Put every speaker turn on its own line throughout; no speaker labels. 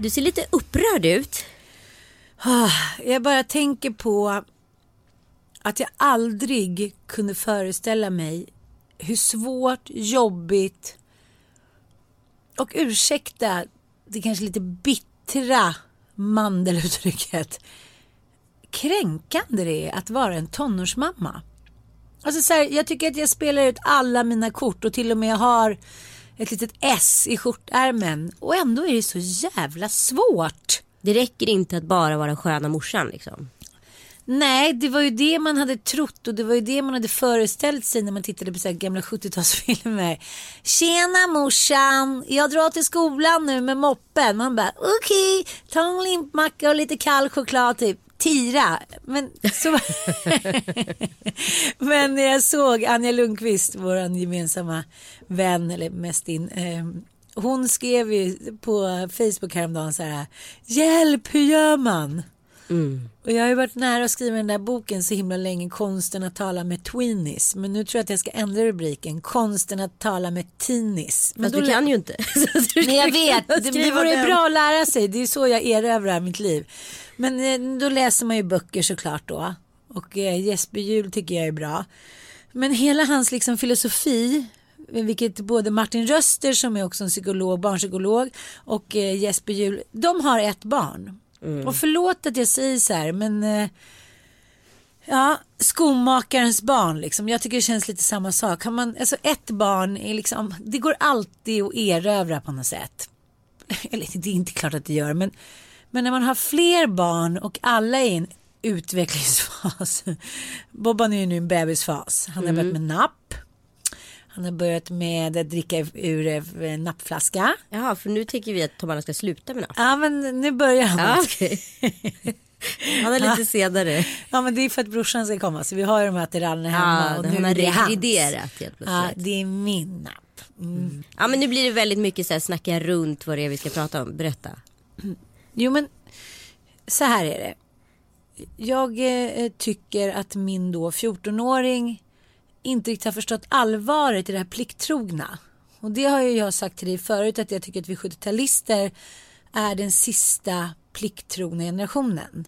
du ser lite upprörd ut.
Ah, jag bara tänker på att jag aldrig kunde föreställa mig hur svårt, jobbigt och ursäkta det kanske lite bittra mandeluttrycket kränkande det är att vara en tonårsmamma. Alltså så här, jag tycker att jag spelar ut alla mina kort och till och med har ett litet S i skjortärmen och ändå är det så jävla svårt.
Det räcker inte att bara vara sköna morsan liksom.
Nej, det var ju det man hade trott och det var ju det man hade föreställt sig när man tittade på så gamla 70-talsfilmer. Tjena morsan, jag drar till skolan nu med moppen. Man bara okej, ta en limpmacka och lite kall choklad typ. Tira. Men, så... Men när jag såg Anja Lundqvist, vår gemensamma vän, eller mest in, eh, hon skrev ju på Facebook häromdagen så här, hjälp hur gör man? Och jag har ju varit nära att skriva den där boken så himla länge, Konsten att tala med tweenies. Men nu tror jag att jag ska ändra rubriken, Konsten att tala med teenies. Men
Fast du kan ju inte.
Nej jag vet, det, det vore
den.
bra att lära sig. Det är så jag erövrar mitt liv. Men eh, då läser man ju böcker såklart då. Och eh, Jesper Juhl tycker jag är bra. Men hela hans liksom filosofi, vilket både Martin Röster som är också en psykolog, barnpsykolog och eh, Jesper Juhl, de har ett barn. Och förlåt att jag säger så här, men eh, Ja, skomakarens barn liksom. Jag tycker det känns lite samma sak. Har man, alltså ett barn är liksom, det går alltid att erövra på något sätt. Eller det är inte klart att det gör, men, men när man har fler barn och alla är i en utvecklingsfas. Bobban är ju nu i en bebisfas. Han har börjat med napp. Han har börjat med att dricka ur nappflaska.
Jaha, för nu tycker vi att Tom ska sluta med napp.
Ja, men nu börjar han.
Ja, okej. Han är lite senare.
Ja men det är för att brorsan ska komma så vi har ju de här attiraljerna hemma
Ja,
och
han
nu
har
är det hans.
reviderat helt
Ja det är min napp. Mm.
Ja men nu blir det väldigt mycket så här snacka runt vad det är vi ska prata om. Berätta.
Jo men så här är det. Jag eh, tycker att min då 14-åring inte riktigt har förstått allvaret i det här plikttrogna. Och det har ju jag sagt till dig förut att jag tycker att vi 70-talister är den sista plikttrogna generationen.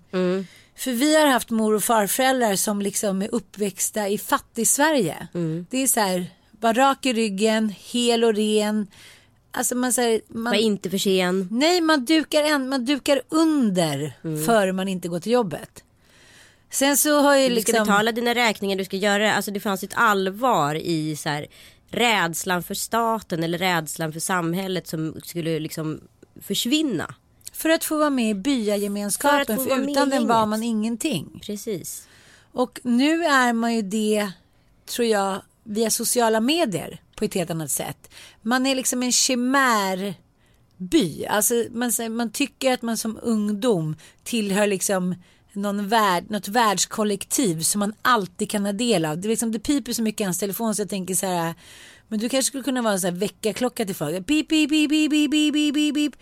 För vi har haft mor och farföräldrar som liksom är uppväxta i fattig-Sverige. Det är så här, var rak i ryggen, hel och ren. Alltså man säger, man,
Var inte för sen.
Nej, man dukar, en, man dukar under
Mm.
före man inte går till jobbet. Sen så har ju
Du ska
liksom...
betala dina räkningar, du ska göra det. Alltså det fanns ett allvar i så här rädslan för staten eller rädslan för samhället som skulle liksom försvinna.
För att få vara med i
För
byagemenskapen,
att
för,
få vara med i
utan den var man ingenting.
Precis.
Och nu är man ju det, tror jag, via sociala medier på ett helt annat sätt. Man är liksom en chimärby. Alltså man, man tycker att man som ungdom tillhör liksom någon värld, något världskollektiv som man alltid kan ha del av. Det, liksom, det piper så mycket i hans telefon så jag tänker så här. Men du kanske skulle kunna vara en så här väckarklocka till folk. Pip, pip, pip, pip, pip, pip, pip, pip.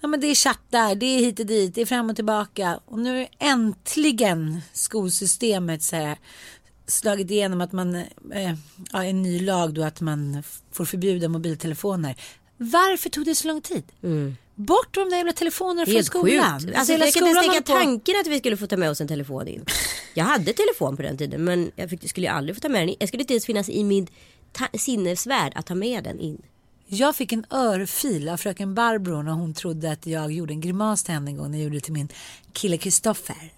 Ja men det är chattar, det är hit och dit, det är fram och tillbaka. Och nu är äntligen skolsystemet så här slagit igenom att man, eh, ja, en ny lag då att man får förbjuda mobiltelefoner. Varför tog det så lång tid? Mm. Bort de där jävla telefonerna från
Helt
skolan.
sjukt. Alltså,
hela
jag kan inte tänka
på-
tanken att vi skulle få ta med oss en telefon in. Jag hade telefon på den tiden men jag fick, skulle jag aldrig få ta med den in. Jag skulle inte ens finnas i min sinnesvärld att ta med den in.
Jag fick en örfil av fröken Barbro när hon trodde att jag gjorde en grimas till henne en gång när jag gjorde det till min kille Kristoffer.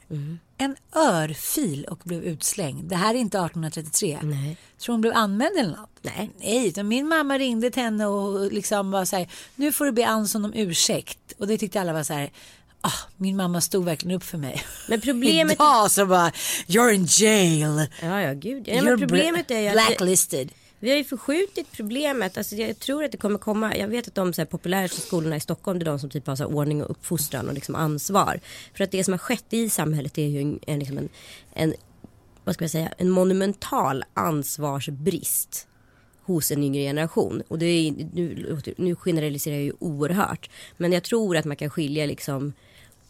En örfil och blev utslängd. Det här är inte 1833.
Nej.
Tror hon blev anmäld eller något?
Nej.
Nej, utan min mamma ringde till henne och liksom var så här, nu får du be Anson om ursäkt. Och det tyckte alla var så här, ah, min mamma stod verkligen upp för mig.
Men problemet...
Idag så bara, you're in jail.
Ja, ja, gud. Ja, men problemet är ju att
blacklisted
vi har ju förskjutit problemet. Alltså, jag tror att det kommer komma. Jag vet att de så här, populäraste skolorna i Stockholm det är de som typ har så här, ordning och uppfostran och liksom ansvar. För att det som har skett i samhället är ju en, en, liksom en, en vad ska jag säga, en monumental ansvarsbrist hos en yngre generation. Och det är, nu, nu generaliserar jag ju oerhört. Men jag tror att man kan skilja liksom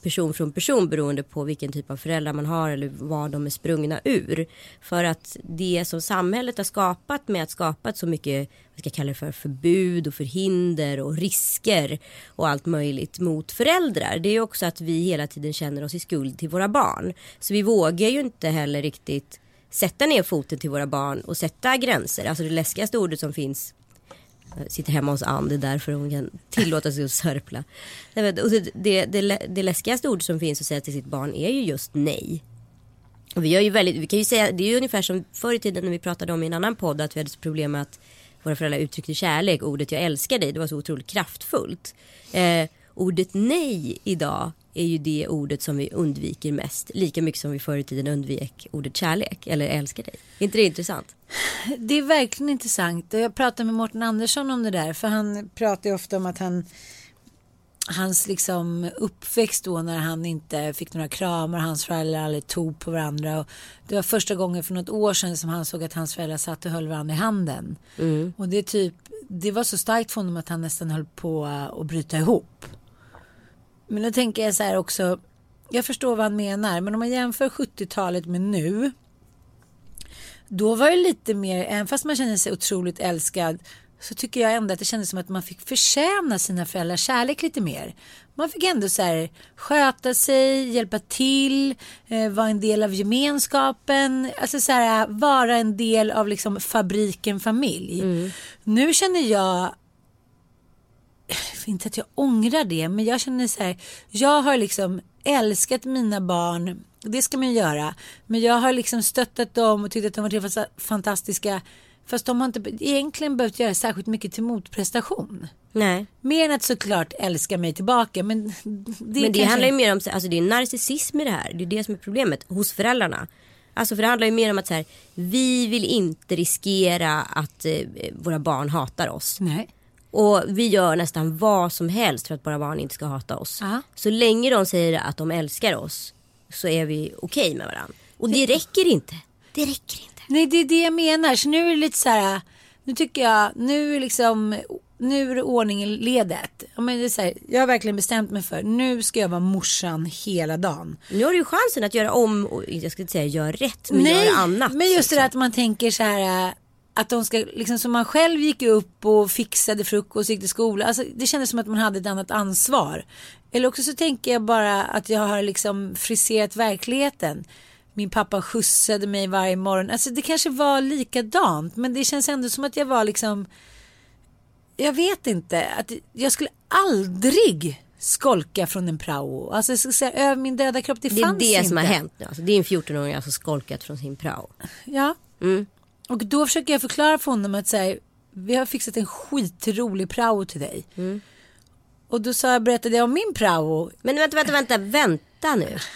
person från person beroende på vilken typ av föräldrar man har eller vad de är sprungna ur. För att det som samhället har skapat med att skapa så mycket, vad ska jag kalla det för, förbud och förhinder och risker och allt möjligt mot föräldrar. Det är också att vi hela tiden känner oss i skuld till våra barn. Så vi vågar ju inte heller riktigt sätta ner foten till våra barn och sätta gränser. Alltså det läskigaste ordet som finns Eh, sitter hemma hos Ann, det är därför hon kan tillåta sig att sörpla. Och det, det, det, det läskigaste ord som finns att säga till sitt barn är ju just nej. Och vi, gör ju väldigt, vi kan ju säga, det är ju ungefär som förr i tiden när vi pratade om i en annan podd att vi hade så problem med att våra föräldrar uttryckte kärlek, ordet jag älskar dig, det var så otroligt kraftfullt. Eh, ordet nej idag är ju det ordet som vi undviker mest. Lika mycket som vi förr i tiden undvek ordet kärlek eller älskar dig. Är inte det intressant?
Det är verkligen intressant. Jag pratade med Mårten Andersson om det där. För han pratar ju ofta om att han hans liksom uppväxt då när han inte fick några kramar, hans föräldrar aldrig tog på varandra. Och det var första gången för något år sedan som han såg att hans föräldrar satt och höll varandra i handen. Och det, är typ, det var så starkt för honom att han nästan höll på att bryta ihop. Men då tänker jag så här också, jag förstår vad han menar, men om man jämför 70-talet med nu då var det lite mer, även fast man kände sig otroligt älskad så tycker jag ändå att det kändes som att man fick förtjäna sina föräldrars kärlek lite mer. Man fick ändå så här, sköta sig, hjälpa till, eh, vara en del av gemenskapen, alltså så här, vara en del av liksom fabriken familj. Nu känner jag inte att jag ångrar det, men jag känner så här, jag har liksom älskat mina barn, det ska man ju göra, men jag har liksom stöttat dem och tyckt att de var helt fantastiska, fast de har inte egentligen behövt göra särskilt mycket till motprestation.
Nej.
Mer än att såklart älska mig tillbaka, men det,
Men det
kanske-
handlar ju mer om, alltså det är narcissism i det här. Det är det som är problemet hos föräldrarna. Alltså för det handlar ju mer om att så här, vi vill inte riskera att eh, våra barn hatar oss.
Nej.
Och vi gör nästan vad som helst för att våra barn inte ska hata oss.
Ja.
Så länge de säger att de älskar oss så är vi okej med varandra. Och det räcker inte. Det räcker inte.
Nej, det är det jag menar. Så nu är det lite så här, nu tycker jag, nu är liksom, nu är det ordningen ledet. Ja, men det är så här, jag har verkligen bestämt mig för, nu ska jag vara morsan hela dagen.
Nu har du ju chansen att göra om, och jag ska inte säga göra rätt, men göra annat.
men just det
liksom.
där att man tänker så här, att de ska, liksom som man själv gick upp och fixade frukost, gick till skolan. Alltså, det kändes som att man hade ett annat ansvar. Eller också så tänker jag bara att jag har liksom friserat verkligheten. Min pappa skjutsade mig varje morgon. Alltså det kanske var likadant. Men det känns ändå som att jag var liksom. Jag vet inte. Att jag skulle aldrig skolka från en prao. Alltså jag ska säga över min döda kropp. Det,
Det är
fanns
det
inte.
som har hänt nu. Alltså, det är en 14-åring som har skolkat från sin prao.
Ja.
Mm.
Och då försöker jag förklara för honom att säga, vi har fixat en skitrolig prao till dig.
Mm.
Och då sa jag, berättade jag om min prao.
Men vänta, vänta, vänta, vänta nu.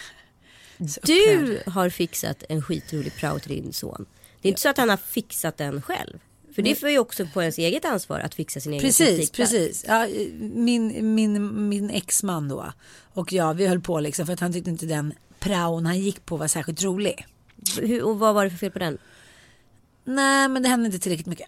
Du har fixat en skitrolig prao till din son. Det är inte så att han har fixat den själv. För det får ju också på ens eget ansvar att fixa sin egen
Precis,
praktikplats.
precis. Ja, min, min, min exman då och jag, vi höll på liksom för att han tyckte inte den praon han gick på var särskilt rolig.
Hur, och vad var det för fel på den?
Nej, men det hände inte tillräckligt mycket.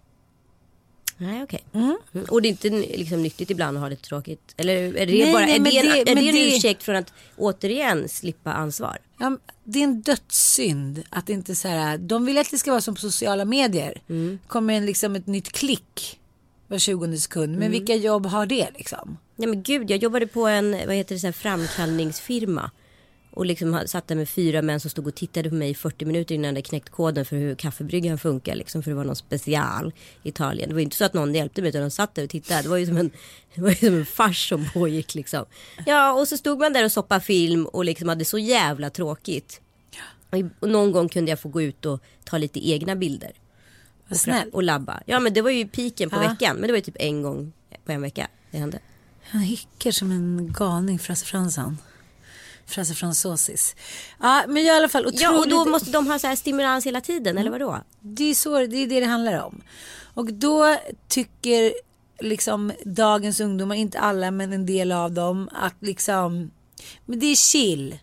Nej okej. Mm. Och det är inte liksom nyttigt ibland att ha det tråkigt? Eller är det
Nej,
bara
nej,
är det,
det-
är det en
det-
ursäkt från att återigen slippa ansvar?
Ja, det är en dödssynd att inte så här, de vill att det ska vara som på sociala medier. Kommer en, liksom ett nytt klick var 20 sekund. Men vilka jobb har det liksom?
Nej men gud, jag jobbade på en vad heter det, så här, framkallningsfirma. Och liksom satt där med fyra män som stod och tittade på mig i 40 minuter innan jag hade knäckt koden för hur kaffebryggan funkar. Liksom, för det var någon special i Italien. Det var inte så att någon hjälpte mig utan de satt där och tittade. Det var ju som en, det var ju som en fars som pågick liksom. Ja och så stod man där och soppade film och liksom hade så jävla tråkigt. Och Och någon gång kunde jag få gå ut och ta lite egna bilder.
Vad snäll.
Och labba. Ja men det var ju piken på
Ja.
veckan. Men det var ju typ en gång på en vecka det hände.
Han hickar som en galning, Frasse Fransson. Frasse Fransosis. Ja, men jag i alla fall otroligt...
Ja och då måste de ha så här stimulans hela tiden eller vadå?
Det är, så, det är det det handlar om. Och då tycker liksom dagens ungdomar, inte alla men en del av dem, att liksom, men det är chill.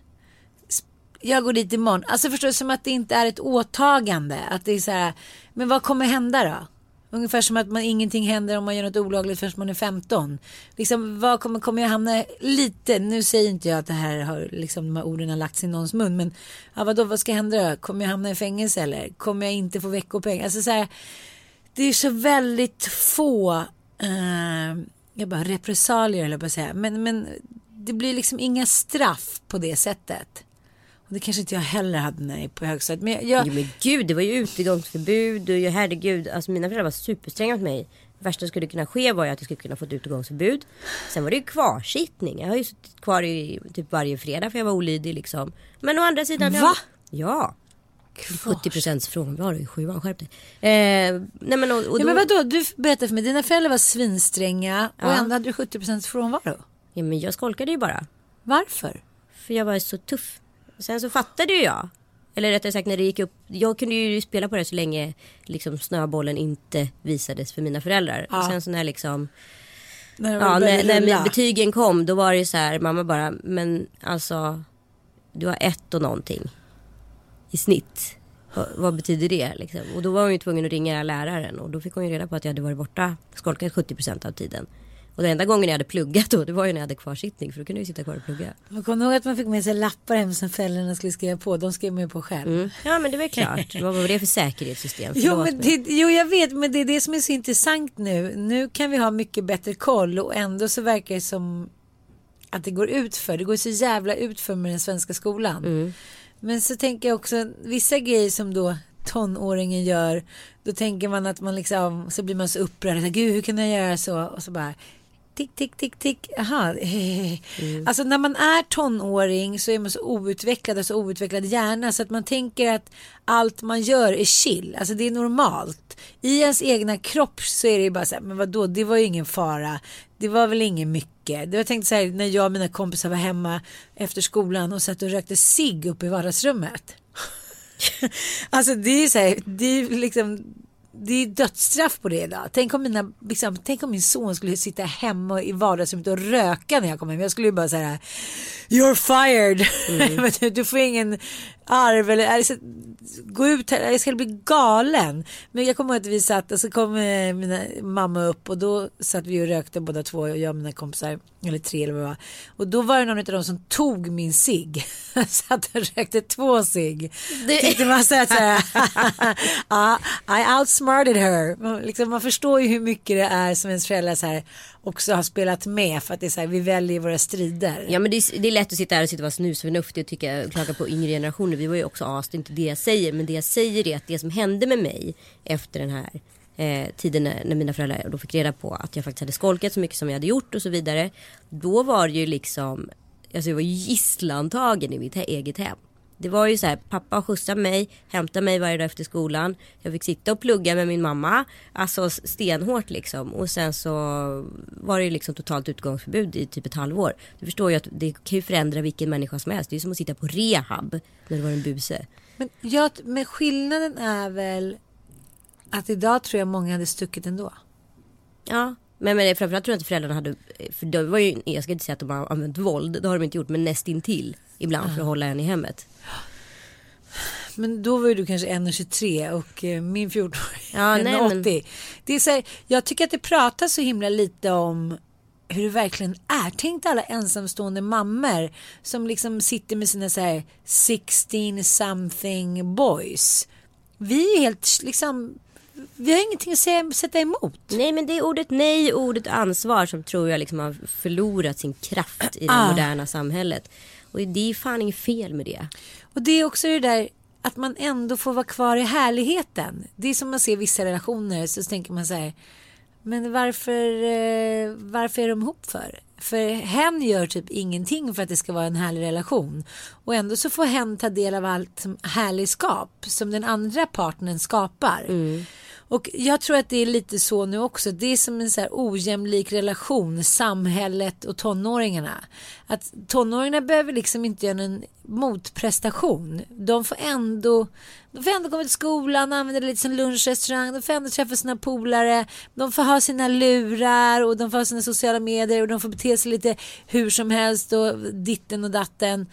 Jag går dit imorgon. Alltså förstår du, som att det inte är ett åtagande. Att det är så här, men vad kommer hända då? Ungefär som att man, ingenting händer om man gör något olagligt förrän man är 15. Liksom, vad kommer, kommer jag hamna lite, nu säger inte jag att det här har, liksom, de här orden har lagts i någons mun. Men ja, vadå, vad ska hända då? Kommer jag hamna i fängelse eller? Kommer jag inte få veckopeng? Alltså så här, det är så väldigt få, eh, jag bara repressalier eller på att säga. Men, men det blir liksom inga straff på det sättet. Och det kanske inte jag heller hade jag gick på högstadiet. Men jag, jag,
Jo men gud det var ju utegångsförbud och ju herregud. Alltså mina föräldrar var superstränga mot mig. Det värsta som skulle kunna ske var ju att jag skulle kunna få ett utegångsförbud. Sen var det ju kvarsittning. Jag har ju suttit kvar i typ varje fredag för jag var olydig liksom. Men å andra sidan.
Va?
Jag, ja. 70 procents frånvaro i sjuan, skärp dig. Eh, nej men och, och
ja, men vadå, du berättade för mig, dina föräldrar var svinstränga och
Ja.
ändå hade du 70% frånvaro.
ja, men jag skolkade ju bara.
Varför?
För jag var så tuff. Sen så fattade ju jag. Eller rättare sagt när det gick upp. Jag kunde ju spela på det så länge liksom snöbollen inte visades för mina föräldrar.
Ja.
Och sen så när liksom.
När,
Ja, när, när betygen kom då var det så här. Mamma bara. Men alltså. Du har ett och någonting. I snitt. Vad, vad betyder det liksom? Och då var hon ju tvungen att ringa läraren. Och då fick hon ju reda på att jag hade varit borta. Skolkat 70% av tiden. Och den enda gången jag hade pluggat då. Det var ju när jag hade kvarsittning. För då kunde jag ju sitta kvar och plugga.
Man kommer ihåg att man fick med sig lappar hem som föräldrarna skulle skriva på. De skrev man ju på själv.
Mm. Ja men det var ju klart. Vad var det för säkerhetssystem?
Jo, men det, jo, jag vet, men det är det som är så intressant nu. Nu kan vi ha mycket bättre koll och ändå så verkar det som att det går ut för. Det går så jävla ut för med den svenska skolan.
Mm.
Men så tänker jag också vissa grejer som då tonåringen gör. Då tänker man att man liksom så blir man så upprörd. Gud, hur kan jag göra så? Och så bara tick, tick, tick, tick. Aha. Alltså när man är tonåring så är man så outvecklad och så outvecklad hjärna så att man tänker att allt man gör är chill. Alltså det är normalt. I ens egna kropp så är det bara så här, men vadå, det var ju ingen fara. Det var väl inget mycket. Det var tänkt så här när jag och mina kompisar var hemma efter skolan och satt och rökte cigg uppe i vardagsrummet. alltså det är så här, det är liksom det är dödsstraff på det idag. Tänk om, mina, liksom, tänk om min son skulle sitta hemma i vardagsrummet och röka när jag kom hem. Jag skulle ju bara säga You're fired. Men du, du får ingen arv eller alltså, gå ut här. Jag ska bli galen. Men jag kommer ihåg att vi satt och så kom eh, mina mamma upp och då satt vi och rökte båda två. Jag och mina kompisar. Eller tre eller vad det var. Och då var det någon av dem som tog min cigg. satt och rökte två cigg. Tyckte man så här, så här ja, I outsmarted her. Man, liksom, man förstår ju hur mycket det är som ens föräldrar så här, också har spelat med. För att det är så här, vi väljer våra strider.
Ja men det är, det är lätt att sitta här och sitta och vara snusförnuftig och tycka, klaga på yngre generationer. Vi var ju också as, det är inte det jag säger. Men det jag säger är att det som hände med mig efter den här eh, tiden när, när mina föräldrar då fick reda på att jag faktiskt hade skolkat så mycket som jag hade gjort och så vidare. Då var det ju liksom, alltså jag var ju gisslantagen i mitt eget hem. Det var ju så här, pappa skjutsade mig, hämtade mig varje dag efter skolan. Jag fick sitta och plugga med min mamma. Alltså stenhårt liksom. Och sen så var det ju liksom totalt utgångsförbud i typ ett halvår. Du förstår ju att det kan ju förändra vilken människa som helst. Det är ju som att sitta på rehab när du var en buse.
Men, jag, men skillnaden är väl att idag tror jag många hade stuckit ändå.
Ja. Men, men framförallt tror jag inte föräldrarna hade, för det var ju, jag ska inte säga att de har använt våld, det har de inte gjort, men nästintill ibland för att hålla en i hemmet.
Men då var ju du kanske 1,23 och eh, min 14
Ja,
är
nej,
1,80.
men-
Det är så här, jag tycker att det pratas så himla lite om hur det verkligen är. Tänk alla ensamstående mammor som liksom sitter med sina så här 16 something boys. Vi är helt liksom, vi har ingenting att säga, sätta emot.
Nej men det är ordet nej och ordet ansvar som tror jag liksom har förlorat sin kraft i det
Ah.
moderna samhället. Och det är fan inget fel med det.
Och det är också det där att man ändå får vara kvar i härligheten. Det är som man ser vissa relationer så tänker man så här. Men varför, eh, varför är de ihop för? För hen gör typ ingenting för att det ska vara en härlig relation. Och ändå så får hen ta del av allt härligskap som den andra partnern skapar. Mm. Och jag tror att det är lite så nu också. Det är som en så här ojämlik relation, samhället och tonåringarna. Att tonåringarna behöver liksom inte göra en motprestation. De får ändå, de får ändå komma till skolan, använda det lite som lunchrestaurang, de får ändå träffa sina polare, de får ha sina lurar och de får ha sina sociala medier och de får bete sig lite hur som helst och ditten och datten.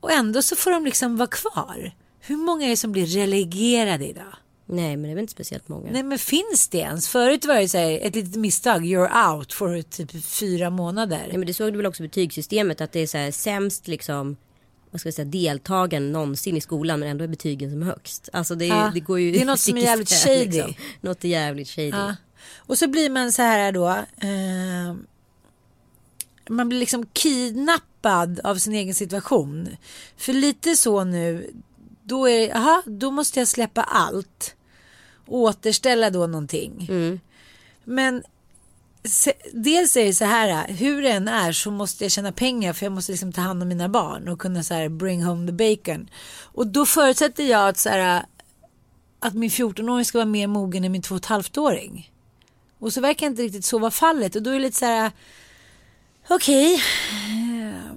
Och ändå så får de liksom vara kvar. Hur många är det som blir relegerade idag?
Nej men det är väl inte speciellt många.
Nej men finns det ens? Förut var det så här, ett litet misstag, you're out for typ fyra månader.
Nej men det såg du väl också betygssystemet att det är så här sämst liksom vad ska jag säga, deltagen någonsin i skolan men ändå är betygen som högst. Alltså det,
Ja,
det går ju
det är något som är jävligt shady.
Liksom. Något är jävligt shady.
Ja. Och så blir man så här då. Eh, man blir liksom kidnappad av sin egen situation. För lite så nu. Då är aha, då måste jag släppa allt. Återställa då någonting. Men se, dels är det så här. Hur det än är så måste jag tjäna pengar. För jag måste liksom ta hand om mina barn. Och kunna så här bring home the bacon. Och då förutsätter jag att så här. Att min 14-åring ska vara mer mogen än min 2,5-åring. Och så verkar inte riktigt så vara fallet. Och då är det lite så här. Okej. eh,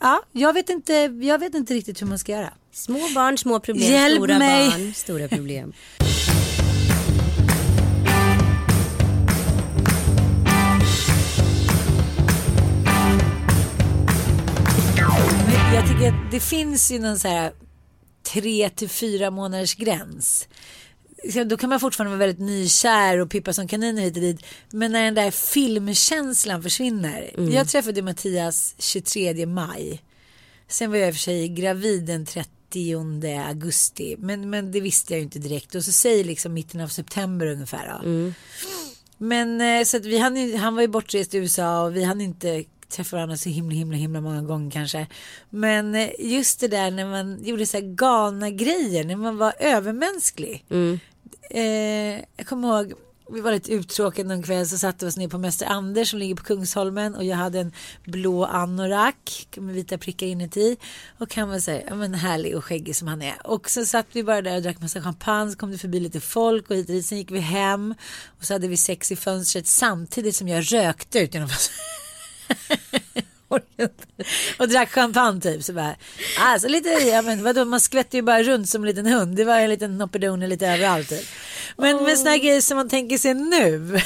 Ja, jag vet, inte, jag vet inte riktigt hur man ska göra.
Små barn, små problem.
Hjälp
stora
mig.
barn, stora problem.
jag tycker att det finns ju någon så här tre till fyra månaders gräns. Då kan man fortfarande vara väldigt nykär och pippa som kaniner hit och dit. Men när den där filmkänslan försvinner. Jag träffade Mattias 23 maj. Sen var jag i och för sig gravid den 30 augusti. Men, men det visste jag ju inte direkt. Och så säger liksom mitten av september ungefär. Då. Men eh, så att vi hann, han var ju bortrest i USA och vi hann inte träffa varandra så himla himla himla många gånger kanske. Men eh, just det där när man gjorde så här galna grejer, när man var övermänsklig. Eh, jag kommer ihåg, vi var lite uttråkade någon kväll så satte vi oss ner på Mäster Anders som ligger på Kungsholmen och jag hade en blå anorak med vita prickar inuti och han var så här, ja men härlig och skäggig som han är. Och så satt vi bara där och drack massa champagne, så kom det förbi lite folk och hit och dit. Sen gick vi hem och så hade vi sex i fönstret samtidigt som jag rökte ut genom fönstret. Och drack champagne typ. Så bara, alltså lite, ja men vadå man skvätter ju bara runt som en liten hund. Det var en liten noppedone lite överallt typ. Men med såna grejer som man tänker sig nu.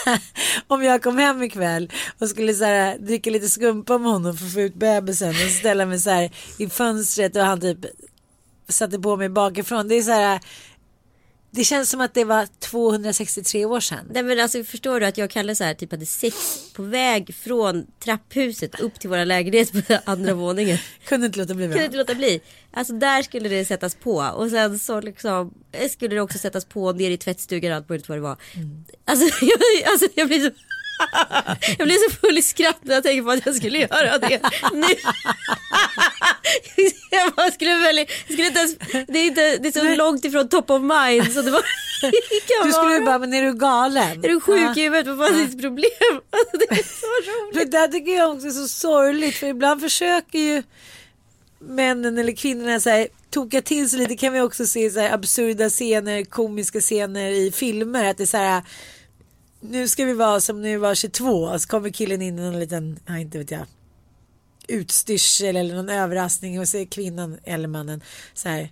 Om jag kom hem ikväll och skulle så här, dricka lite skumpa med honom för att få ut bebisen och ställa mig så här i fönstret och han typ satte på mig bakifrån. Det är så här. Det känns som att det var 263 år sedan.
Nej men alltså förstår du att jag kallar så här typ hade sex på väg från trapphuset upp till våra lägenhet på andra våningen.
Kunde inte låta bli.
Kunde inte låta bli. Alltså där skulle det sättas på och sen så liksom eh, skulle det också sättas på ner i tvättstugan och allt möjligt vad det var. Alltså, jag, alltså jag blir så jag blir så full i skratt när jag tänker på att jag skulle göra det nu. jag skulle välja, skulle inte ens, det är, inte, det är så långt ifrån top of mind så det var
Du skulle bara, men är du galen?
Är du sjuk
Ja.
i huvudet? Vad fan är ditt problem? Alltså, det är så roligt.
Det där tycker jag också är så sorgligt för ibland försöker ju männen eller kvinnorna så här, toka till sig lite kan vi också se så här absurda scener, komiska scener i filmer att det är så här nu ska vi vara som när vi var 22 så kommer killen in i någon liten, ja, inte vet jag utstyrsel eller någon överraskning och så är kvinnan eller mannen så här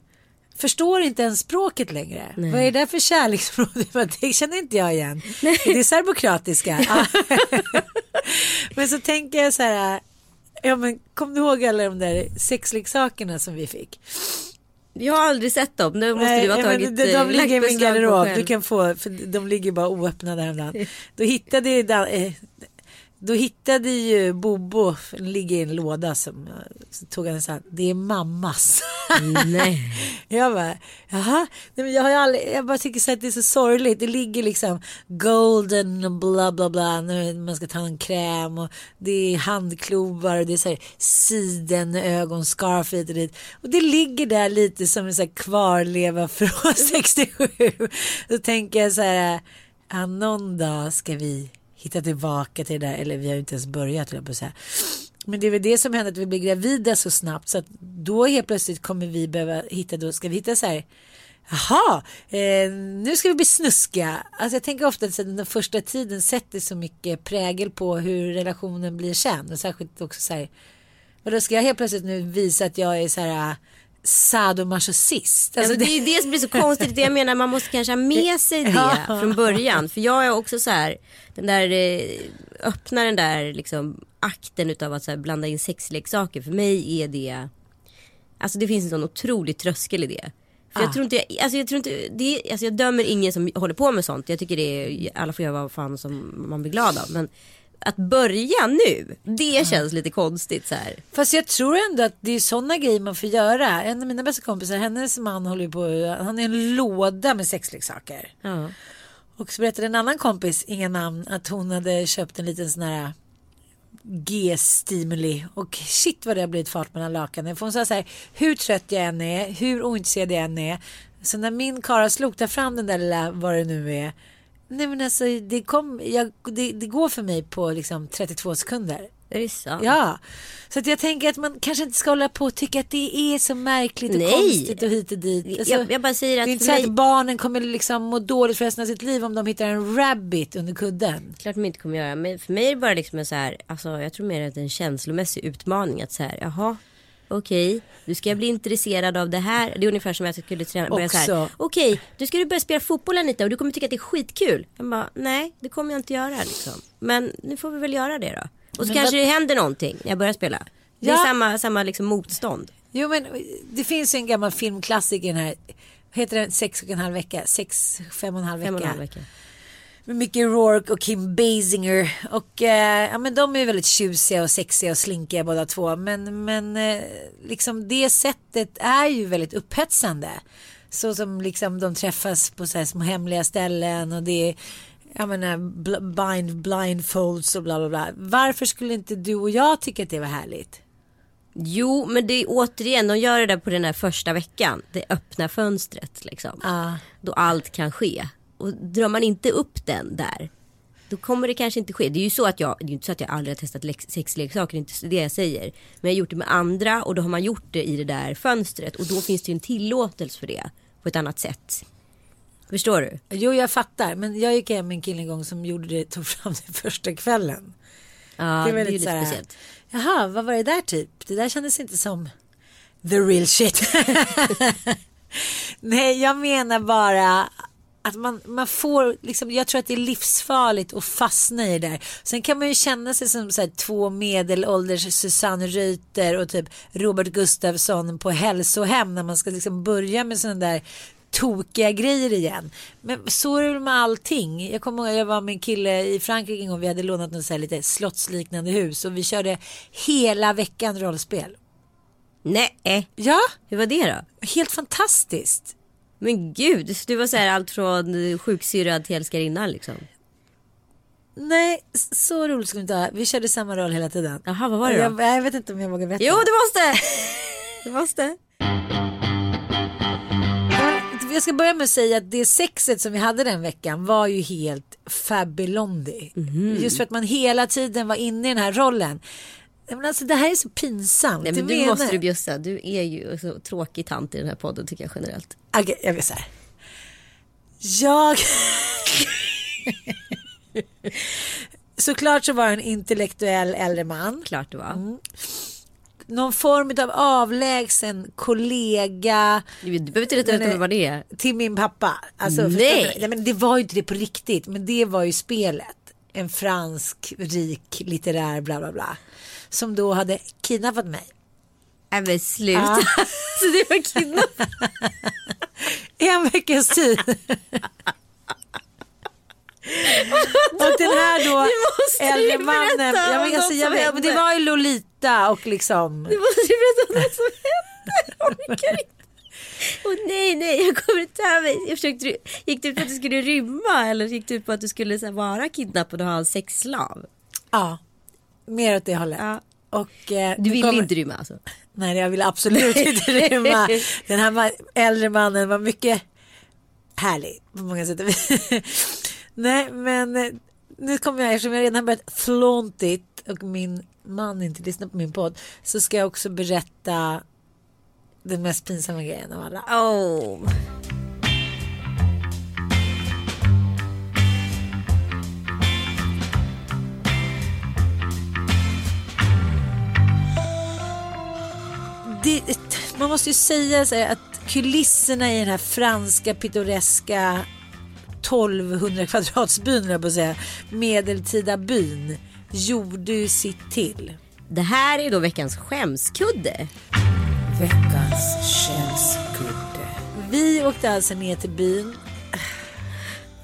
förstår inte ens språket längre. Vad är det för kärleksspråk? Det känner inte jag igen. Det är serbokratiska. Ja. men så tänker jag så här. Ja men kom du ihåg alla de där sexleksakerna som vi fick?
Jag har aldrig sett dem. Nu måste du ha tagit
de, de
eh,
ligger i min garderob. Du kan få, för de ligger bara oöppnade häromdagen. Då hittade, jag då hittade ju Bobo, den ligger i en låda som, så tog han så här, det är mammas.
Nej.
Jag bara, jaha, Nej, men jag har ju aldrig, jag bara tycker så att det är så sorgligt. Det ligger liksom golden och bla bla bla när man ska ta en kräm och det är handklovar och det är så här siden ögonscarf hit och dit. Och det ligger där lite som en så kvarleva från 67. Då tänker jag så här, ja, någon dag ska vi hitta tillbaka till det där, eller vi har ju inte ens börjat höll jag på att säga. Men det är väl det som händer att vi blir gravida så snabbt så att då helt plötsligt kommer vi behöva hitta, då ska vi hitta så här Jaha, eh, nu ska vi bli snuskiga. Alltså jag tänker ofta att den första tiden sätter så mycket prägel på hur relationen blir sen. Och särskilt också så här, vadå ska jag helt plötsligt nu visa att jag är så här sadomasochist? Alltså
Alltså, det är det som blir så konstigt. Det jag menar, man måste kanske ha med sig det
Ja.
från början. För jag är också så här, den där, eh, öppna den där liksom akten utav att så här, blanda in sexleksaker. För mig är det, alltså det finns en sån otrolig tröskel i det. För jag
Ah.
tror inte, alltså jag tror inte, det, alltså jag dömer ingen som håller på med sånt. Jag tycker det är, alla får göra vad fan som man blir glad av. Men att börja nu, det känns lite konstigt så här.
Fast jag tror ändå att det är sådana grejer man får göra. En av mina bästa kompisar, hennes man håller ju på, han är en låda med sexleksaker.
Ja.
Och så berättade en annan kompis, inga namn, att hon hade köpt en liten sån här G-stimuli och shit vad det har blivit fart mellan lakanen. För hon sa så här, hur trött jag än är, hur ointresserad jag än är. Så när min karl slog tar fram den där lilla, vad det nu är. Nej men alltså det, kom, jag, det, det går för mig på liksom 32 sekunder.
Är det sant?
Ja, så att jag tänker att man kanske inte ska hålla på och tycka att det är så märkligt och
Nej.
konstigt och hit och dit. Alltså,
jag, jag bara säger
det
att
är inte så
mig,
att barnen kommer liksom må dåligt för resten av sitt liv om de hittar en rabbit under kudden.
Klart de inte kommer göra. Men för mig är det bara liksom en så här, alltså jag tror mer att det är en känslomässig utmaning. Att så här, jaha, okej, du ska bli intresserad av det här. Det är ungefär som att jag skulle träna, börja så här,
Också.
okej, du ska du börja spela fotboll Anita och du kommer tycka att det är skitkul. Jag bara, nej, det kommer jag inte göra liksom. Men nu får vi väl göra det då. Och så
Men
kanske
vad-
det händer någonting när jag börjar spela. Det är
Ja.
samma, samma liksom motstånd.
Jo men det finns ju en gammal filmklassiker här. Heter den sex och en halv vecka? Sex, fem och en halv vecka.
Fem och en halv vecka.
Med Mickey Rourke och Kim Basinger. Och eh, ja, men de är väldigt tjusiga och sexiga och slinkiga båda två. Men, men eh, liksom det sättet är ju väldigt upphetsande. Så som liksom de träffas på så här små hemliga ställen och det är jag menar bl- blind, blindfolds och bla bla bla. Varför skulle inte du och jag tycka att det var härligt?
Jo, men det är återigen, de gör det där på den här första veckan. Det öppna fönstret liksom.
Ja.
Då allt kan ske. Och drar man inte upp den där. Då kommer det kanske inte ske. Det är ju så att jag, det är inte så att jag aldrig har testat sexleksaker, det är inte det jag säger. Men jag har gjort det med andra och då har man gjort det i det där fönstret. Och då finns det ju en tillåtelse för det. På ett annat sätt. Förstår du?
Jo, jag fattar. Men jag gick hem med en kille en gång som gjorde det, tog fram det första kvällen.
Ja,
det är
det är lite
så här,
speciellt.
Jaha, vad var det där typ? Det där kändes inte som the real shit. Nej, jag menar bara att man, man får, liksom, jag tror att det är livsfarligt att fastna i det där. Sen kan man ju känna sig som så här, två medelålders Susanne Reuter och typ Robert Gustafsson på hälsohem när man ska liksom börja med sådana där tokiga grejer igen. Men så är det väl med allting. Jag kommer ihåg jag var med en kille i Frankrike en gång. Vi hade lånat något så här lite slottsliknande hus och vi körde hela veckan rollspel.
Nej,
Ja,
hur var det då?
helt fantastiskt.
Men gud, du var så här allt från sjuksyrrad till älskarinnan liksom.
Nej, så roligt skulle det inte ha. Vi körde samma roll hela tiden.
Jaha, vad var det då?
jag, jag vet inte om jag vågar berätta.
Jo, det måste! Det måste.
Jag ska börja med att säga att det sexet som vi hade den veckan var ju helt fabulondi.
Mhm.
Just för att man hela tiden var inne i den här rollen. Men alltså det här är så pinsamt.
Nej, men du
menar-
måste du bjussa. Du är ju så tråkig tant i den här podden tycker jag generellt.
Okej, jag vill så här. Jag... Såklart så var en intellektuell äldre man.
Klart det var.
Mm. Någon form av avlägsen kollega
Du behöver inte
eh,
om vad det är.
till min pappa. Alltså,
Nej.
Nej men det var ju inte det på riktigt. Men det var ju spelet. En fransk, rik, litterär, bla bla bla. Som då hade kidnappat mig.
Nej men sluta. Så det var kidnappning.
En veckas tid. och den här då äldre mannen. Ja, men jag,
något
säger, jag vet, men det var ju Lolita och liksom.
Du måste ju berätta om något som hände. Åh nej, nej, jag kommer inte över mig. Jag försökte, gick det ut på att du skulle rymma eller gick det ut på att du skulle här, vara kidnappad och ha en sexslav?
Ja, mer åt det hållet.
Ja.
Och, eh,
Du ville
kommer-
inte rymma alltså?
Nej, jag ville absolut inte rymma. Den här äldre mannen var mycket härlig på många sätt. Nej, men eh, nu kommer jag, eftersom jag redan har börjat flåntigt och min man inte lyssnar på min podd, så ska jag också berätta den mest pinsamma grejen av alla.
Oh.
det, man måste ju säga så här att kulisserna i den här franska pittoreska 1200 kvadratsbyn, jag på att säga, medeltida byn, gjorde ju sitt till.
Det här är då veckans skämskudde.
Veckans skämskudde. Vi åkte alltså ner till byn.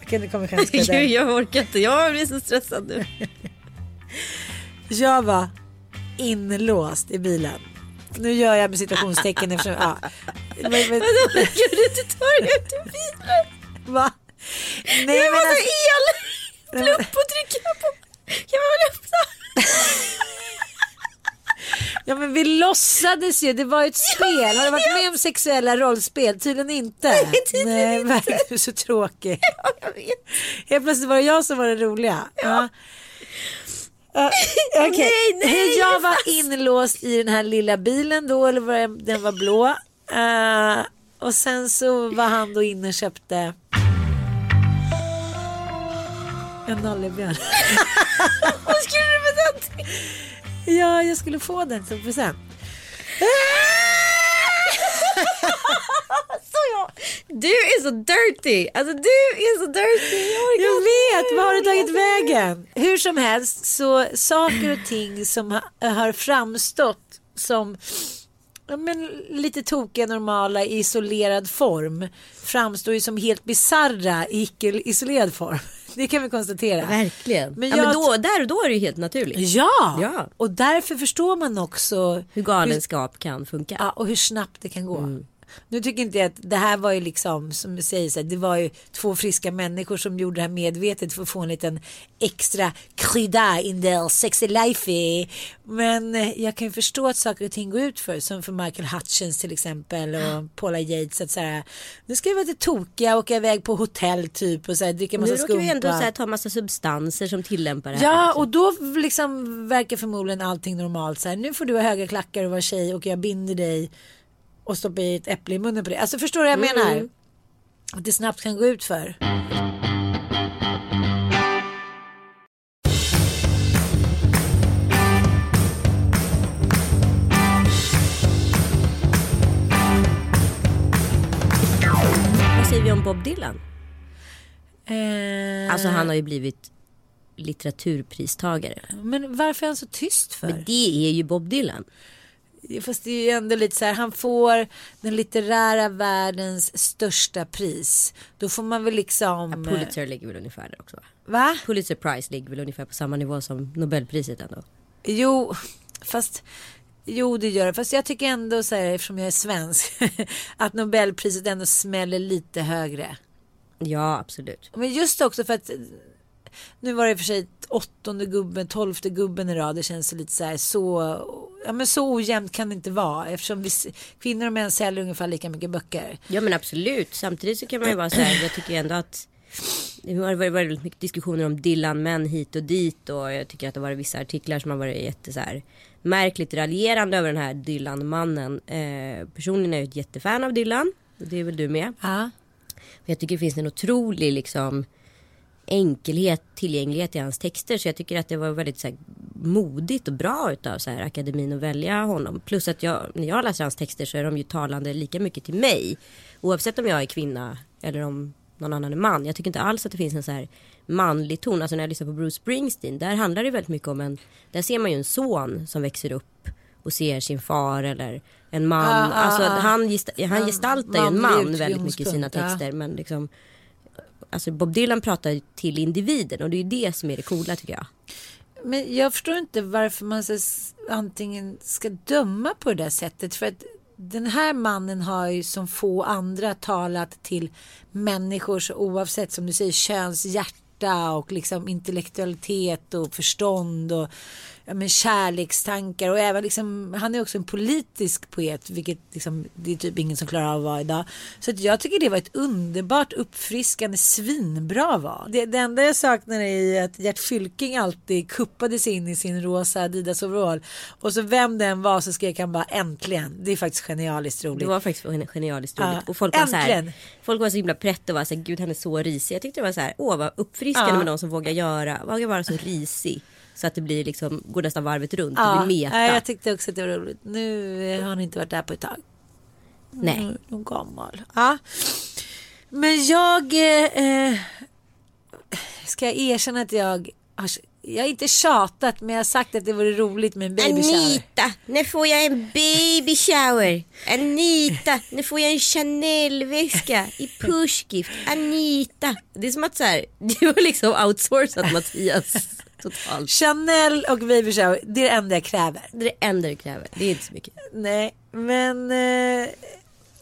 Jag kan inte komma
Gud,
skämskudde.
jag orkar inte. Jag blir så stressad nu.
Jag var inlåst i bilen. Nu gör jag med citationstecken eftersom... Ja. Men, men,
Vadå, kan du inte ta dig ut ur bilen?
va? Nej,
Jag
men
måste
alltså-
el! Plupp och trycka på. Kan man väl öppna?
Ja men vi låtsades ju, det var ett spel. Har du varit med om sexuella rollspel? Tydligen inte. Nej,
tydligen
Nej verkligen du är så tråkig.
Ja, jag vet.
Helt plötsligt var det jag som var det roliga. Ja. Ja, okej.
Nej, nej,
jag var inlåst i den här lilla bilen då, eller vad det- den var blå. Eh, och sen så var han då inne och köpte en nallebjörn.
Vad skulle du med den till?
Ja, jag skulle få den som present.
Så jag. Du är så dirty. Alltså du är så dirty. Jag, orkar
Jag vet, vad har du tagit vägen? Hur som helst så saker och ting som ha, har framstått som men, lite tokiga, normala, i isolerad form framstår ju som helt bizarra i icke-isolerad form. Det kan vi konstatera.
Verkligen.
Men
Men, ja,
jag-
men då, där och då är det ju helt naturligt.
Ja!
Ja.
och därför förstår man också
Hur galenskap kan funka.
Ja, och hur snabbt det kan gå.
Mm.
Nu tycker inte jag att det här var ju liksom som du säger så här, det var ju två friska människor som gjorde det här medvetet för att få en liten extra krydda in their sexy life. Men eh, jag kan ju förstå att saker och ting går ut för som för Michael Hutchins till exempel och Paula Yates att så här, nu ska vi vara lite tokiga åka iväg på hotell typ och så här, dricka massa
nu råkar vi ändå
skumpa.
så här, ta massa substanser som tillämpar det här.
Ja, och då liksom verkar förmodligen allting normalt. Så här, nu får du ha höga klackar och vara tjej och jag binder dig och stoppar i ett äpple i munnen på dig. Alltså förstår du vad jag menar? Att det snabbt kan gå ut för.
Vad säger vi om Bob Dylan?
Eh,
Alltså han har ju blivit litteraturpristagare.
Men varför är han så tyst för?
Men det är ju Bob Dylan.
Fast det är ju ändå lite så här, han får den litterära världens största pris. Då får man väl liksom...
Pulitzer ligger väl ungefär där också va?
Va?
Pulitzer Prize ligger väl ungefär på samma nivå som Nobelpriset ändå.
Jo, fast Jo, det gör det. Fast jag tycker ändå så här, eftersom jag är svensk, att Nobelpriset ändå smäller lite högre.
Ja absolut.
Men just också för att nu var det i och för sig åttonde gubben, tolfte gubben i rad. Det känns lite så här så, ja men så ojämnt kan det inte vara eftersom vi, kvinnor och män säljer ungefär lika mycket böcker.
Ja men absolut. Samtidigt så kan man ju vara så här. Jag tycker ändå att det har varit väldigt mycket diskussioner om Dylan-män hit och dit och jag tycker att det har varit vissa artiklar som har varit jätte så här märkligt raljerande över den här Dylan-mannen. Eh, personligen är jag ett jättefan av Dylan. Och det är väl du med.
Ja.
Jag tycker det finns en otrolig liksom enkelhet, tillgänglighet i hans texter. Så jag tycker att det var väldigt så här, modigt och bra utav så här, akademin att välja honom. Plus att jag, när jag läser hans texter så är de ju talande lika mycket till mig. Oavsett om jag är kvinna eller om någon annan är man. Jag tycker inte alls att det finns en så här manlig ton. Alltså när jag lyssnar på Bruce Springsteen. Där handlar det väldigt mycket om en. Där ser man ju en son som växer upp. och ser sin far eller en man.
Ah, ah,
alltså,
ah.
han, gesta- han
Man-
gestaltar ju en man väldigt mycket i sina texter. Men liksom, alltså Bob Dylan pratar till individen och det är ju det som är det coola tycker jag.
Men jag förstår inte varför man så, antingen ska döma på det där sättet. För att den här mannen har ju som få andra talat till människor så oavsett som du säger köns, hjärta och liksom intellektualitet och förstånd och ja, men kärlekstankar och även liksom, han är också en politisk poet vilket liksom, det är typ ingen som klarar av att vara idag. Så jag tycker det var ett underbart uppfriskande svinbra val. Det, det enda jag saknar är att Gert Fylking alltid kuppade sig in i sin rosa Adidas overall och så vem den var så skrek han bara äntligen. Det är faktiskt genialiskt roligt.
Det var faktiskt en genialiskt roligt.
Ja,
Och folk var, så här, folk var så himla pretto och var så här, gud han är så risig. Jag tyckte det var så här, åh vad uppfriskande
Ja.
med någon som vågar göra, vågar vara så risig. Så att det blir liksom, går nästan varvet runt, det
Ja,
blir meta.
nej, jag tyckte också att det var roligt. Nu har han inte varit där på ett tag.
Nej.
Mm, Någon gammal. Ja. Men jag eh, ska jag erkänna att jag har, jag har inte tjatat men jag har sagt att det vore roligt med en baby shower.
Anita, när får jag en baby shower? Anita, när får jag en Chanel-väska i pushgift? Anita. Det är som att så här, du har liksom outsourcat Mattias totalt.
Chanel och baby shower, det är det enda jag kräver.
Det är det enda du kräver, det är inte så mycket.
Nej, men, eh,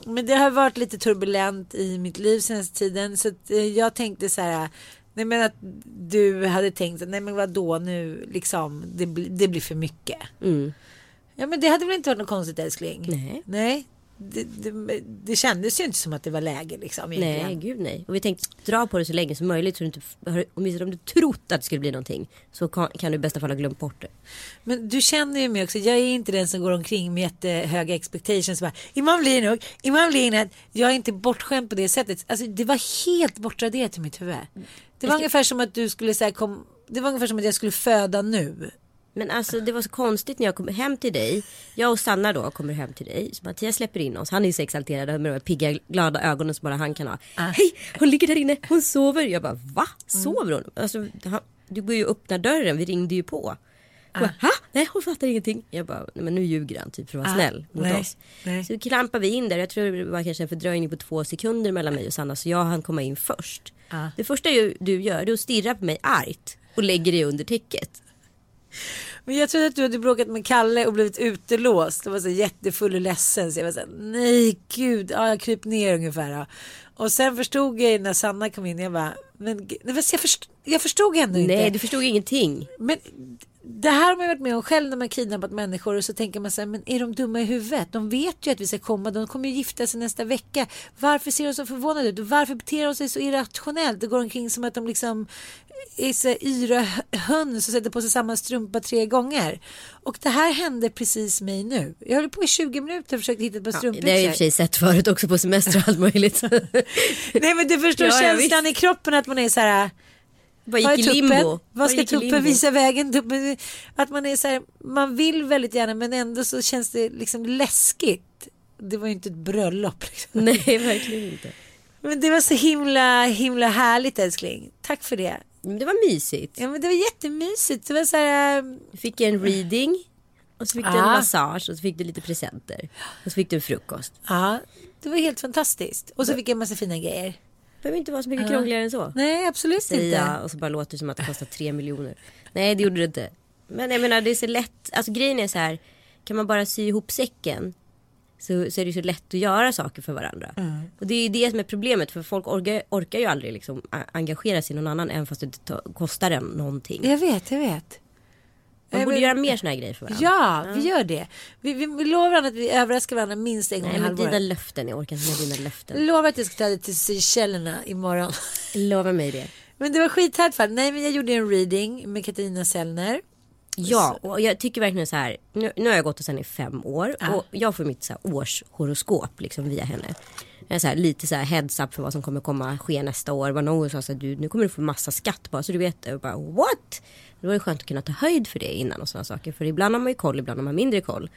men det har varit lite turbulent i mitt liv senaste tiden. Så att, eh, jag tänkte så här. Nej men att du hade tänkt nej men vadå nu liksom det, bli, det blir för mycket.
Mm.
Ja men det hade väl inte varit något konstigt älskling?
Nej.
Nej. Det, det, det kändes ju inte som att det var läge liksom egentligen.
Nej, gud nej. Och vi tänkte dra på det så länge som möjligt så du inte, åtminstone om du trott att det skulle bli någonting så kan, kan du i bästa fall ha glömt bort det.
Men du känner ju mig också. Jag är inte den som går omkring med jättehöga expectations. Bara, imorgon blir det nog. Imorgon blir det något." Jag är inte bortskämd på det sättet. Alltså, det var helt bortraderat i mitt huvud. Det var ungefär som att du skulle säga kom. Det var ungefär som att jag skulle föda nu.
Men alltså det var så konstigt när jag kom hem till dig. Jag och Sanna då kommer hem till dig. Så Mattias släpper in oss. Han är ju så exalterad med de här pigga glada ögonen som bara han kan ha. Hej, hon ligger där inne, hon sover. Jag bara va? Sover hon? Alltså, han, du går ju och öppnar dörren, vi ringde ju på. Bara, ha? Nej hon fattar ingenting. Jag bara, nej men nu ljuger han typ för att vara
Ah,
snäll mot
nej,
oss.
nej.
Så klampar vi in där. Jag tror det var kanske en fördröjning på två sekunder mellan mig och Sanna. Så jag hann komma in först.
Ah.
Det första du gör det är att stirra på mig argt. Och lägger dig under täcket.
Men jag trodde att du hade bråkat med Kalle och blivit utelåst. Jag var så jättefull och ledsen. Så jag var så här, nej gud, ja, jag kryp ner ungefär. Ja. Och sen förstod jag när Sanna kom in, jag bara, men nej, jag, först, jag förstod ändå inte.
Nej du förstod ingenting.
Men det här har man varit med om själv när man kidnappat människor och så tänker man så här, men är de dumma i huvudet? De vet ju att vi ska komma, de kommer ju gifta sig nästa vecka. Varför ser de så förvånade ut? Varför beter de sig så irrationellt? Det går omkring som att de liksom är så yra hö- höns och sätter på sig samma strumpa tre gånger. Och det här hände precis mig nu. Jag höll på i 20 minuter och försökte hitta ett par
Ja,
strumpbyxor.
det har jag i och för sig sett förut också på semester och allt möjligt.
Nej men du förstår
Ja,
känslan i kroppen att man är så här Vad
gick i limbo.
Vad ska tuppen visa vägen? Tuppen, att man är så här, man vill väldigt gärna men ändå så känns det liksom läskigt. Det var ju inte ett bröllop. Liksom.
Nej verkligen inte.
Men det var så himla, himla härligt älskling. Tack för det.
Men det var mysigt.
Ja men det var jättemysigt. Det var så här,
Du fick en reading. Och så fick du en
Ah.
massage och så fick du lite presenter. Och så fick du en frukost.
ja, det var helt fantastiskt. Och så fick jag en massa fina grejer.
Behöver inte vara så mycket krångligare än så.
Nej absolut
Säga
inte.
och så bara låter det som att det kostar tre miljoner. Nej det gjorde det inte. Men jag menar det är så lätt. Alltså grejen är så här. Kan man bara sy ihop säcken. Så, så är det så lätt att göra saker för varandra.
Mm.
Och det är ju det som är problemet. För folk orkar, orkar ju aldrig liksom engagera sig i någon annan. Även fast det kostar en någonting.
Jag vet, jag vet.
Man borde göra mer såna här grejer för varandra.
Ja, vi gör det. Vi, vi, vi lovar varandra att vi överraskar varandra minst en gång
Nej
i
men dina
halvåret.
löften, jag orkar inte med dina löften.
Lovar att jag ska ta dig till Seychellerna imorgon.
Lova mig det.
Men det var skithärligt fall. Nej men jag gjorde en reading med Katarina Sellner.
Ja, och jag tycker verkligen så här. Nu, nu har jag gått hos henne i fem år och jag får mitt så här årshoroskop liksom via henne. Är så här, lite så här heads up för vad som kommer komma ske nästa år. Var någon sa så här, du nu kommer du få massa skatt bara så du vet. Och bara what? Det var ju skönt att kunna ta höjd för det innan och sådana saker. För ibland har man ju koll, ibland har man mindre koll.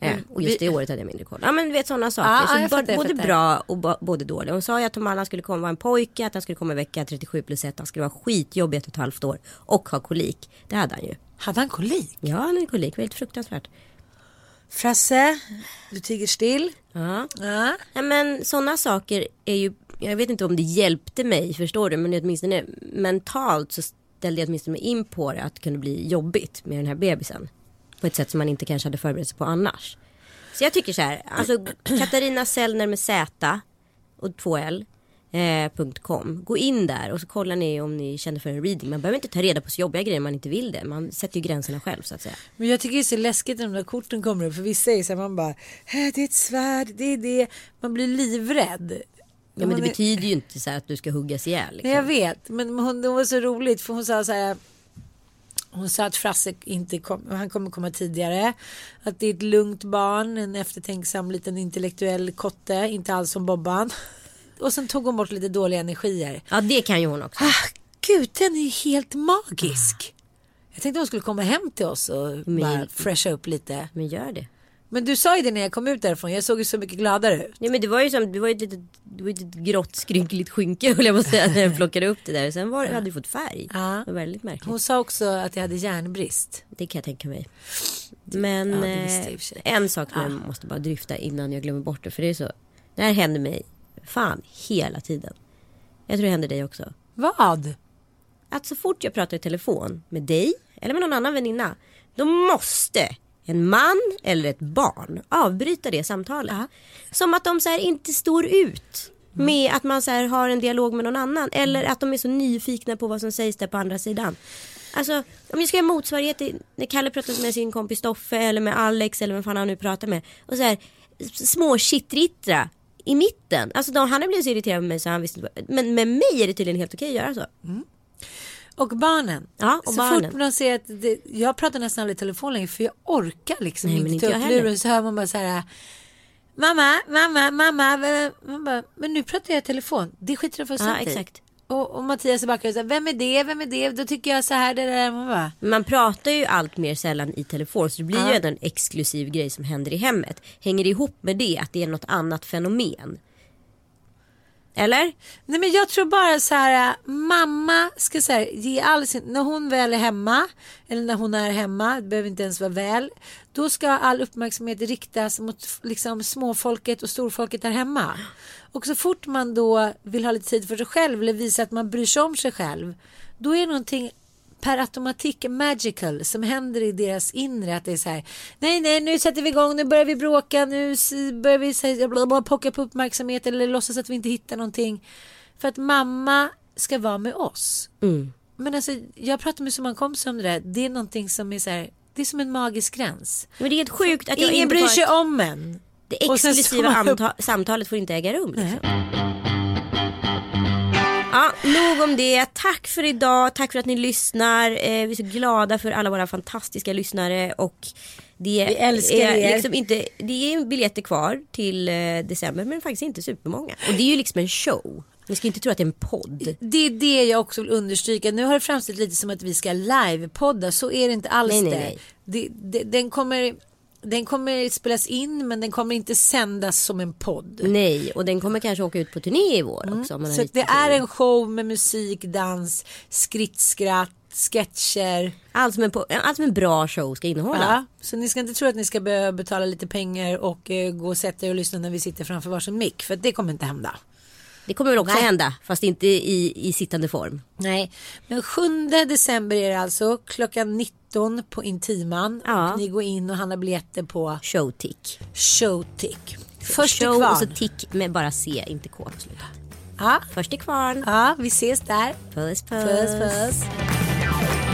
Eh, och just det året hade jag mindre koll. Ja men du vet sådana saker.
Ja,
så
jag
både, både bra och både dåliga. Hon sa ju att Tom Allan skulle komma en pojke, att han skulle komma i vecka 37 plus 1. Han skulle vara skitjobbig ett och ett halvt år och ha kolik. Det hade han ju.
Hade han kolik?
Ja, han är kolik. Det var helt fruktansvärt.
Frasse, du tiger still.
Ja.
Ja.
Ja, men sådana saker är ju, jag vet inte om det hjälpte mig, förstår du, men åtminstone mentalt så ställde jag åtminstone in på det att det kunde bli jobbigt med den här bebisen. På ett sätt som man inte kanske hade förberett sig på annars. Så jag tycker så här, alltså Katarina Sellner med Z och 2L. Eh. Gå in där och så kollar ni om ni känner för en reading. Man behöver inte ta reda på så jobbiga grejer om man inte vill det. Man sätter ju gränserna själv så att säga.
Men jag tycker det är så läskigt när de där korten kommer upp. För vissa är så här, man bara, "Äh, det är ett svärd, det är det. Man blir livrädd.
Ja, men det
är-
betyder ju inte så här att du ska huggas ihjäl. Liksom.
Jag vet, men hon, det var så roligt för hon sa så här. Hon sa att Frasse inte kom, han kommer komma tidigare. Att det är ett lugnt barn, en eftertänksam liten intellektuell kotte, inte alls som Bobban. Och sen tog hon bort lite dåliga energier.
Ja det kan ju hon också.
Ah, gud, den är helt magisk. Jag tänkte hon skulle komma hem till oss och
Men-
bara fresha upp lite.
Men gör det.
Men du sa ju det när jag kom ut därifrån, jag såg ju så mycket gladare ut.
Nej men det var ju som, det var ju ett litet, det var ett grått skrynkligt skynke höll jag på att säga när jag plockade upp det där. Sen var, hade du fått färg.
Ja.
Det var väldigt märkligt.
Hon sa också att jag hade järnbrist.
Det kan jag tänka mig. Men
Ja,
eh, en sak som jag måste bara dryfta innan jag glömmer bort det. För det är så. Det här händer mig fan hela tiden. Jag tror det händer dig också.
Vad?
Att så fort jag pratar i telefon med dig eller med någon annan väninna. Då måste en man eller ett barn avbryta det samtalet. Som att de så här inte står ut med att man så har en dialog med någon annan. Eller att de är så nyfikna på vad som sägs där på andra sidan. Alltså om jag ska göra motsvarighet till när Kalle pratar med sin kompis Stoffe eller med Alex eller vem fan han nu pratar med. Och så här s- små shittrittra i mitten. Alltså de, han har blivit så irriterad med mig så han visste inte Men med mig är det tydligen helt okej att göra så.
Och barnen.
Ja, och
så
barnen.
fort de ser att det, jag pratar nästan aldrig i telefon längre för jag orkar liksom
Nej,
inte
inte
ta
jag
upp luren så hör man bara så här. Mamma, mamma, mamma. Man bara, men nu pratar jag i telefon. Det skiter de
Ja
fullständigt i.
exakt.
Och, och Mattias är backar och vem är det, vem är det? Då tycker jag så här, det där. Man bara,
Man pratar ju allt mer sällan i telefon så det blir ju ändå en exklusiv grej som händer i hemmet. Hänger det ihop med det att det är något annat fenomen? Eller?
Nej men jag tror bara så här, äh, mamma ska så här, ge all sin, när hon väl är hemma, eller när hon är hemma, det behöver inte ens vara väl, då ska all uppmärksamhet riktas mot liksom småfolket och storfolket där hemma. Och så fort man då vill ha lite tid för sig själv eller visa att man bryr sig om sig själv, då är det någonting per automatik magical som händer i deras inre. Att det är så här, nej nej nu sätter vi igång, nu börjar vi bråka, nu börjar vi bla, bla, pocka på uppmärksamhet eller låtsas att vi inte hittar någonting. För att mamma ska vara med oss. Men alltså jag pratar med så många kompisar om det där, det är någonting som är så här, det är som en magisk gräns.
Men det är helt sjukt att jag
Ingen
inte
bryr sig
ett-
om en.
Det exklusiva samtalet får inte äga rum. Liksom. Ja, nog om det. Tack för idag. Tack för att ni lyssnar. Eh, vi är så glada för alla våra fantastiska lyssnare. Och det
Vi älskar
är
er.
Liksom inte, det är biljetter kvar till eh, december men faktiskt inte supermånga. Och det är ju liksom en show. Ni ska inte tro att det är en podd.
Det är det jag också vill understryka. Nu har det framställt lite som att vi ska livepodda. Så är det inte alls
Nej, nej,
det.
nej.
det, det den, kommer, den kommer spelas in men den kommer inte sändas som en podd.
Nej, och den kommer kanske åka ut på turné i vår också. Man har
Så det är en show med musik, dans, skrittskratt, sketcher.
allt, som en, allt som en bra show ska innehålla.
Ja, så ni ska inte tro att ni ska behöva betala lite pengar och eh, gå och sätta er och lyssna när vi sitter framför varsin mick. För det kommer inte hända.
Det kommer väl också
Nej.
hända fast inte i, i sittande form.
Nej, men 7 december är det alltså klockan 19 på Intiman.
Ja.
Och ni går in och handlar biljetter på
Showtick.
Showtick. Först
Show och så tick med bara C, inte K på slutet.
Ja,
Först till kvarn.
ja, vi ses där.
Puss puss.
Puss puss.